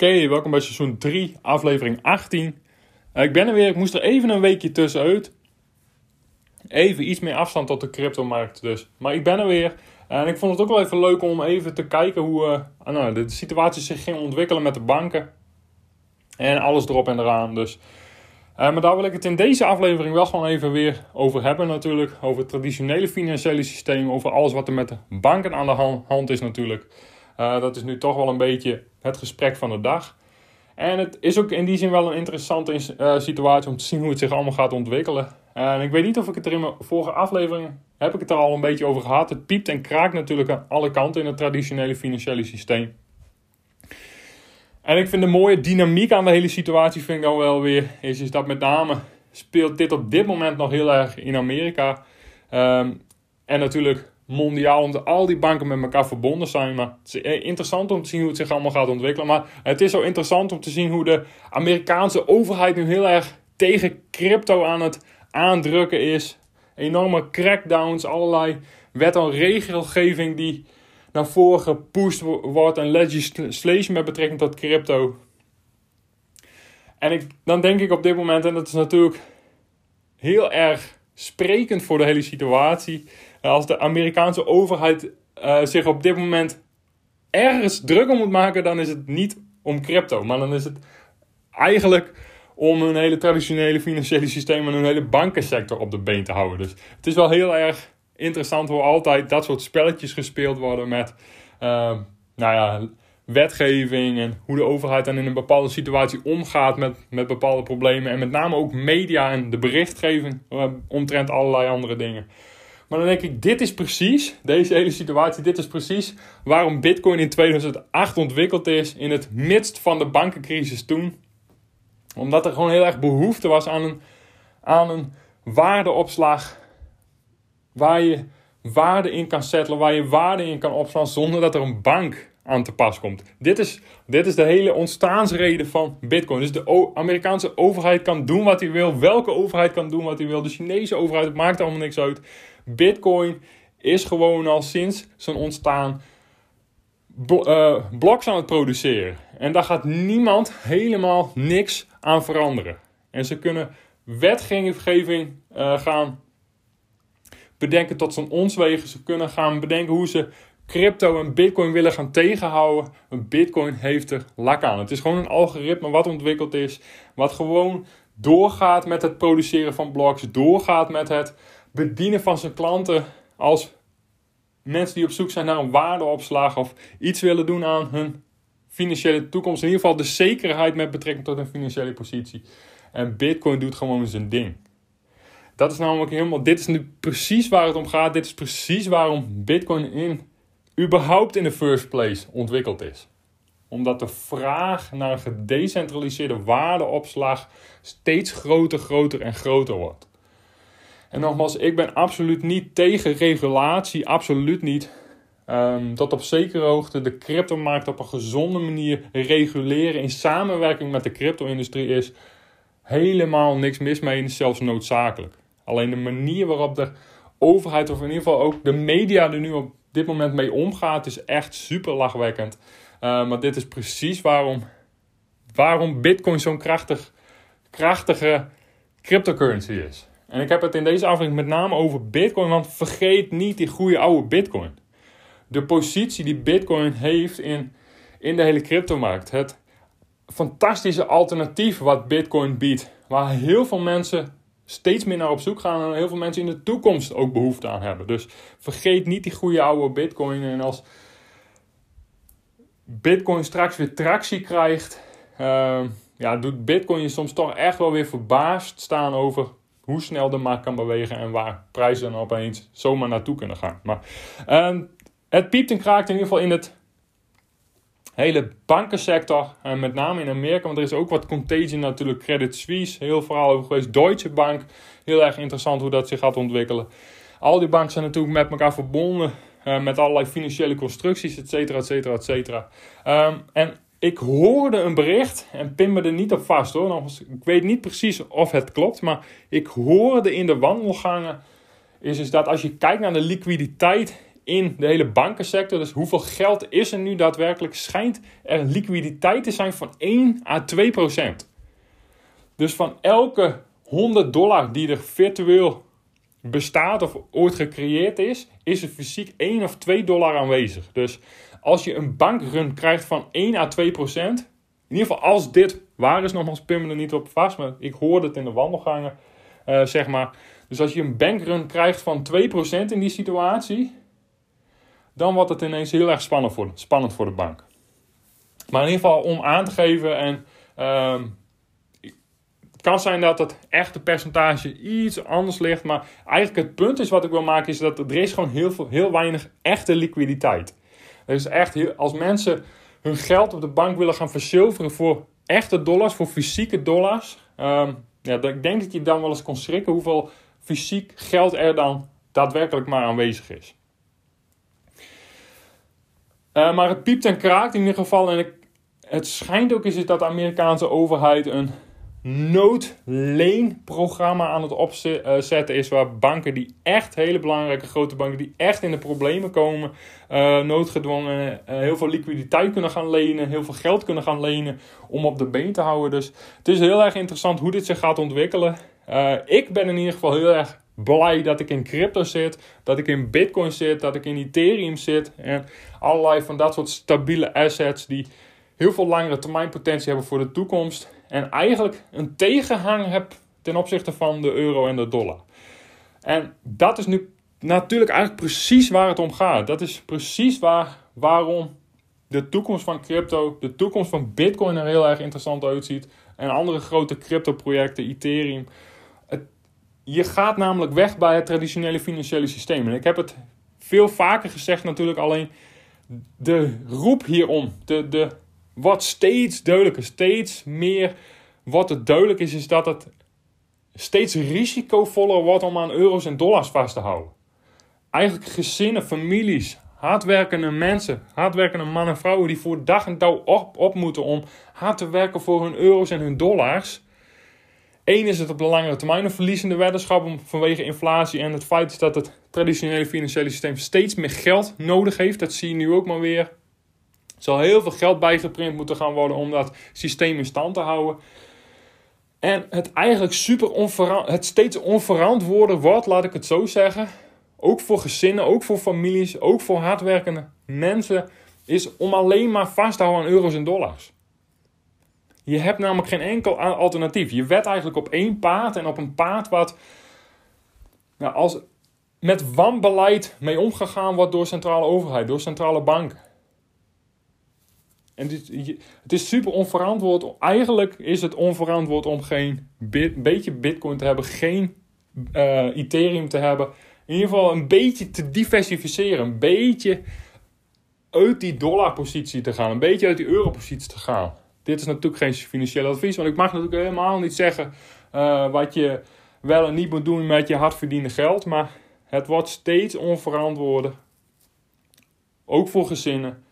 Oké, welkom bij seizoen 3, aflevering 18. Uh, ik ben er weer, ik moest er even een weekje tussenuit. Even iets meer afstand tot de cryptomarkt dus. Maar ik ben er weer. En ik vond het ook wel even leuk om even te kijken hoe uh, nou, de situatie zich ging ontwikkelen met de banken. En alles erop en eraan. Dus. Uh, maar daar wil ik het in deze aflevering wel gewoon even weer over hebben natuurlijk. Over het traditionele financiële systeem. Over alles wat er met de banken aan de hand is natuurlijk. Uh, dat is nu toch wel een beetje het gesprek van de dag. En het is ook in die zin wel een interessante uh, situatie om te zien hoe het zich allemaal gaat ontwikkelen. En ik weet niet of ik het er in mijn vorige aflevering heb ik het er al een beetje over gehad. Het piept en kraakt natuurlijk aan alle kanten in het traditionele financiële systeem. En ik vind de mooie dynamiek aan de hele situatie vind ik dan wel weer is, is dat met name speelt dit op dit moment nog heel erg in Amerika. Um, en natuurlijk mondiaal, omdat al die banken met elkaar verbonden zijn. Maar het is eh, interessant om te zien hoe het zich allemaal gaat ontwikkelen. Maar het is zo interessant om te zien hoe de Amerikaanse overheid nu heel erg tegen crypto aan het aandrukken is. Enorme crackdowns, allerlei wet en regelgeving die naar voren gepusht wordt. En legislation met betrekking tot crypto. En ik, dan denk ik op dit moment, en dat is natuurlijk heel erg sprekend voor de hele situatie als de Amerikaanse overheid uh, zich op dit moment ergens druk om moet maken, dan is het niet om crypto, maar dan is het eigenlijk om een hele traditionele financiële systeem en een hele bankensector op de been te houden. Dus het is wel heel erg interessant hoe altijd dat soort spelletjes gespeeld worden met uh, nou ja, wetgeving en hoe de overheid dan in een bepaalde situatie omgaat met, met bepaalde problemen. En met name ook media en de berichtgeving omtrent allerlei andere dingen. Maar dan denk ik, dit is precies, deze hele situatie, dit is precies waarom Bitcoin in 2008 ontwikkeld is in het midst van de bankencrisis toen. Omdat er gewoon heel erg behoefte was aan een, aan een waardeopslag waar je waarde in kan settelen, waar je waarde in kan opslaan zonder dat er een bank aan te pas komt. Dit is, dit is de hele ontstaansreden van Bitcoin. Dus de Amerikaanse overheid kan doen wat hij wil. Welke overheid kan doen wat hij wil. De Chinese overheid, het maakt allemaal niks uit. Bitcoin is gewoon al sinds zijn ontstaan uh, bloks aan het produceren. En daar gaat niemand helemaal niks aan veranderen. En ze kunnen wetgeving uh, gaan bedenken tot zijn onswegen. Ze kunnen gaan bedenken hoe ze crypto en bitcoin willen gaan tegenhouden. Bitcoin heeft er lak aan. Het is gewoon een algoritme wat ontwikkeld is. Wat gewoon doorgaat met het produceren van bloks. Doorgaat met het bedienen van zijn klanten als mensen die op zoek zijn naar een waardeopslag of iets willen doen aan hun financiële toekomst. In ieder geval de zekerheid met betrekking tot hun financiële positie. En Bitcoin doet gewoon zijn ding. Dat is namelijk helemaal, dit is nu precies waar het om gaat. Dit is precies waarom Bitcoin in, überhaupt in de first place ontwikkeld is. Omdat de vraag naar een gedecentraliseerde waardeopslag steeds groter, groter en groter wordt. En nogmaals, ik ben absoluut niet tegen regulatie, absoluut niet. Um, tot op zekere hoogte de cryptomarkt op een gezonde manier reguleren in samenwerking met de crypto-industrie is helemaal niks mis mee en zelfs noodzakelijk. Alleen de manier waarop de overheid, of in ieder geval ook de media er nu op dit moment mee omgaat, is echt super lachwekkend. Uh, maar dit is precies waarom, waarom Bitcoin zo'n krachtig, krachtige cryptocurrency is. En ik heb het in deze aflevering met name over Bitcoin, want vergeet niet die goede oude Bitcoin. De positie die Bitcoin heeft in, in de hele cryptomarkt. Het fantastische alternatief wat Bitcoin biedt, waar heel veel mensen steeds meer naar op zoek gaan en heel veel mensen in de toekomst ook behoefte aan hebben. Dus vergeet niet die goede oude Bitcoin. En als Bitcoin straks weer tractie krijgt, uh, ja, doet Bitcoin je soms toch echt wel weer verbaasd staan over hoe snel de markt kan bewegen en waar prijzen dan opeens zomaar naartoe kunnen gaan. Maar uh, het piept en kraakt in ieder geval in het hele bankensector. En met name in Amerika, want er is ook wat contagion natuurlijk. Credit Suisse, heel verhaal over geweest. Deutsche Bank, heel erg interessant hoe dat zich gaat ontwikkelen. Al die banken zijn natuurlijk met elkaar verbonden. Uh, met allerlei financiële constructies, et cetera, et cetera, et cetera. Um, en ik hoorde een bericht, en pin me er niet op vast hoor. Ik weet niet precies of het klopt, maar ik hoorde in de wandelgangen... is dus dat als je kijkt naar de liquiditeit in de hele bankensector. Dus hoeveel geld is er nu daadwerkelijk? Schijnt er liquiditeit te zijn van 1 à 2 procent. Dus van elke 100 dollar die er virtueel bestaat of ooit gecreëerd is, is er fysiek 1 of 2 dollar aanwezig. Dus als je een bankrun krijgt van 1 à 2 procent, in ieder geval als dit waar is, nogmaals pin er niet op vast, maar ik hoorde het in de wandelgangen, uh, zeg maar. Dus als je een bankrun krijgt van 2% in die situatie, dan wordt het ineens heel erg spannend voor, spannend voor de bank. Maar in ieder geval om aan te geven en ehm, het kan zijn dat het echte percentage iets anders ligt, maar eigenlijk het punt is wat ik wil maken is dat er is gewoon heel, veel, heel weinig echte liquiditeit. Is echt als mensen hun geld op de bank willen gaan verzilveren voor echte dollars, voor fysieke dollars, um, ja, ik denk dat je dan wel eens kon schrikken hoeveel fysiek geld er dan daadwerkelijk maar aanwezig is. Uh, maar het piept en kraakt in ieder geval. En het schijnt ook eens dat de Amerikaanse overheid een noodleenprogramma aan het opzetten is. Waar banken die echt, hele belangrijke grote banken, die echt in de problemen komen, uh, noodgedwongen heel veel liquiditeit kunnen gaan lenen, heel veel geld kunnen gaan lenen om op de been te houden. Dus het is heel erg interessant hoe dit zich gaat ontwikkelen. ik ben in ieder geval heel erg blij dat ik in crypto zit, dat ik in bitcoin zit, dat ik in ethereum zit en allerlei van dat soort stabiele assets die heel veel langere termijn potentie hebben voor de toekomst en eigenlijk een tegenhang heb ten opzichte van de euro en de dollar. En dat is nu natuurlijk eigenlijk precies waar het om gaat. Dat is precies waar, waarom de toekomst van crypto, de toekomst van bitcoin er heel erg interessant uitziet en andere grote crypto projecten, ethereum je gaat namelijk weg bij het traditionele financiële systeem. En ik heb het veel vaker gezegd natuurlijk, alleen de roep hierom, de, de, wat steeds duidelijker, steeds meer wat het duidelijk is, is dat het steeds risicovoller wordt om aan euro's en dollars vast te houden. Eigenlijk gezinnen, families, hardwerkende mensen, hardwerkende mannen en vrouwen die voor dag en dauw op, op moeten om hard te werken voor hun euro's en hun dollars Eén is het op de langere termijn een verliezende weddenschap vanwege inflatie en het feit dat het traditionele financiële systeem steeds meer geld nodig heeft. Dat zie je nu ook maar weer. Er zal heel veel geld bijgeprint moeten gaan worden om dat systeem in stand te houden. En het eigenlijk super onverant, het steeds onverantwoorder wordt, laat ik het zo zeggen. Ook voor gezinnen, ook voor families, ook voor hardwerkende mensen. Is om alleen maar vast te houden aan euro's en dollars. Je hebt namelijk geen enkel alternatief. Je wet eigenlijk op één paard en op een paard wat nou, als met wanbeleid mee omgegaan wordt door centrale overheid, door centrale banken. En dit, het is super onverantwoord. Eigenlijk is het onverantwoord om geen beetje bitcoin te hebben, geen uh, Ethereum te hebben. In ieder geval een beetje te diversificeren. Een beetje uit die dollarpositie te gaan. Een beetje uit die europositie te gaan. Dit is natuurlijk geen financieel advies, want ik mag natuurlijk helemaal niet zeggen uh, wat je wel en niet moet doen met je hardverdiende geld. Maar het wordt steeds onverantwoorder, ook voor gezinnen,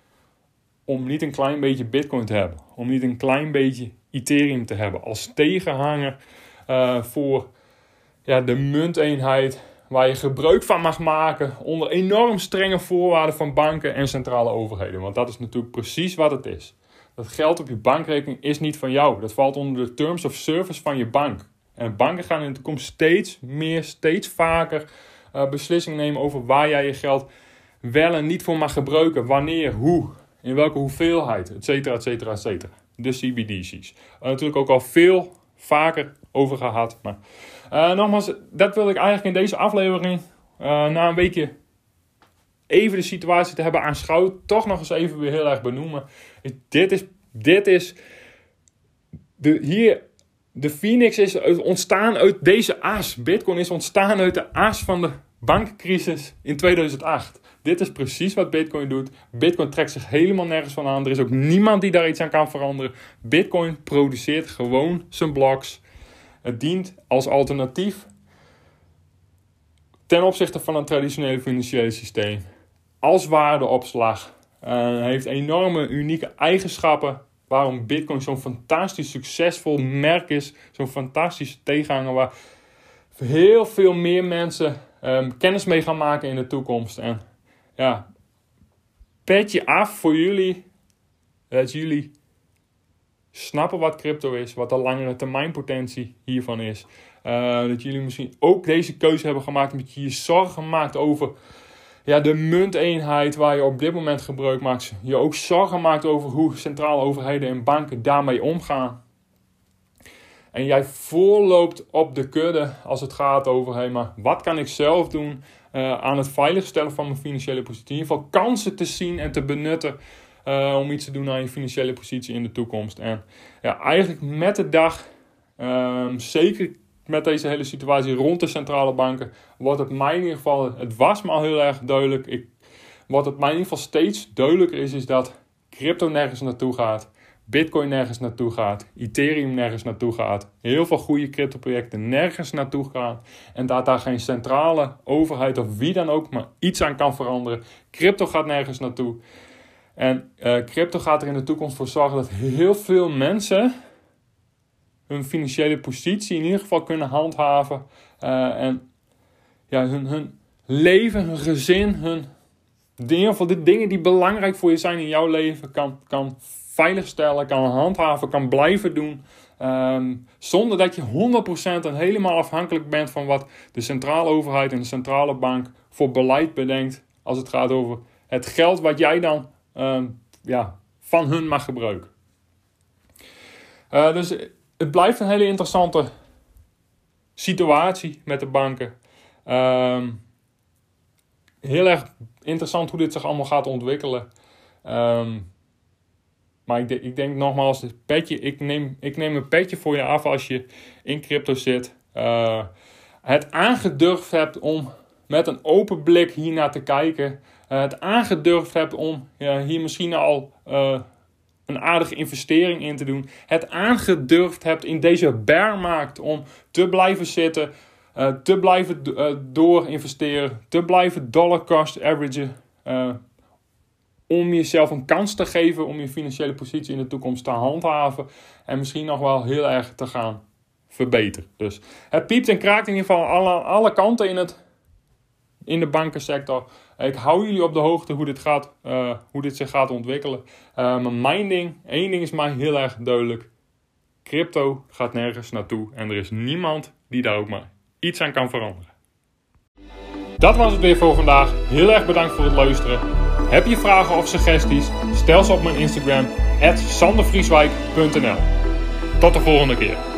om niet een klein beetje Bitcoin te hebben. Om niet een klein beetje Ethereum te hebben als tegenhanger uh, voor ja, de munteenheid waar je gebruik van mag maken onder enorm strenge voorwaarden van banken en centrale overheden. Want dat is natuurlijk precies wat het is. Dat geld op je bankrekening is niet van jou. Dat valt onder de terms of service van je bank. En banken gaan in de toekomst steeds meer, steeds vaker uh, beslissingen nemen over waar jij je geld wel en niet voor mag gebruiken. Wanneer, hoe, in welke hoeveelheid, et cetera, et cetera, et cetera. De CBDC's. Uh, natuurlijk ook al veel vaker over gehad. Maar uh, nogmaals, dat wil ik eigenlijk in deze aflevering na een weekje even de situatie te hebben aanschouwd, toch nog eens even weer heel erg benoemen. Dit is, dit is de, hier, de Phoenix is ontstaan uit deze as. Bitcoin is ontstaan uit de as van de bankcrisis in 2008. Dit is precies wat Bitcoin doet. Bitcoin trekt zich helemaal nergens van aan. Er is ook niemand die daar iets aan kan veranderen. Bitcoin produceert gewoon zijn blocks. Het dient als alternatief ten opzichte van een traditionele financiële systeem. Als waardeopslag. Uh, heeft enorme unieke eigenschappen. Waarom Bitcoin zo'n fantastisch succesvol merk is. Zo'n fantastische tegenhanger waar heel veel meer mensen um, kennis mee gaan maken in de toekomst. En ja, petje af voor jullie. Dat jullie snappen wat crypto is, wat de langere termijn potentie hiervan is. Uh, dat jullie misschien ook deze keuze hebben gemaakt omdat je je zorgen maakt over ja, de munteenheid waar je op dit moment gebruik maakt. Je ook zorgen maakt over hoe centrale overheden en banken daarmee omgaan. En jij voorloopt op de kudde als het gaat over, hey, maar wat kan ik zelf doen uh, aan het veiligstellen van mijn financiële positie? In ieder geval kansen te zien en te benutten uh, om iets te doen aan je financiële positie in de toekomst. En ja, eigenlijk met de dag, um, zeker met deze hele situatie rond de centrale banken, wordt het mij in ieder geval, het was me al heel erg duidelijk. Ik, wat het mij in ieder geval steeds duidelijker is, is dat crypto nergens naartoe gaat. Bitcoin nergens naartoe gaat, Ethereum nergens naartoe gaat, heel veel goede crypto-projecten nergens naartoe gaan en dat daar geen centrale overheid of wie dan ook maar iets aan kan veranderen. Crypto gaat nergens naartoe. En uh, crypto gaat er in de toekomst voor zorgen dat heel veel mensen hun financiële positie in ieder geval kunnen handhaven. Uh, en ja, hun, hun leven, hun gezin, hun, in ieder geval de dingen die belangrijk voor je zijn in jouw leven kan, kan veiligstellen, kan handhaven, kan blijven doen. Um, zonder dat je 100% en helemaal afhankelijk bent van wat de centrale overheid en de centrale bank voor beleid bedenkt. Als het gaat over het geld wat jij dan um, ja, van hun mag gebruiken. Uh, dus het blijft een hele interessante situatie met de banken. Um, heel erg interessant hoe dit zich allemaal gaat ontwikkelen. Um, maar ik, ik denk nogmaals, petje, ik, neem, ik neem een petje voor je af als je in crypto zit. Uh, het aangedurfd hebt om met een open blik hier naar te kijken. Uh, het aangedurfd hebt om hier misschien al uh, een aardige investering in te doen. Het aangedurfd hebt in deze bearmarkt om te blijven zitten. te blijven door investeren. Te blijven dollar cost averagen om jezelf een kans te geven om je financiële positie in de toekomst te handhaven en misschien nog wel heel erg te gaan verbeteren. Dus het piept en kraakt in ieder geval alle, alle kanten in, het, in de bankensector. Ik hou jullie op de hoogte hoe dit, gaat, uh, hoe dit zich gaat ontwikkelen. Uh, maar mijn ding, één ding is mij heel erg duidelijk. Crypto gaat nergens naartoe en er is niemand die daar ook maar iets aan kan veranderen. Dat was het weer voor vandaag. Heel erg bedankt voor het luisteren. Heb je vragen of suggesties? Stel ze op mijn Instagram, sandervrieswijk.nl. Tot de volgende keer.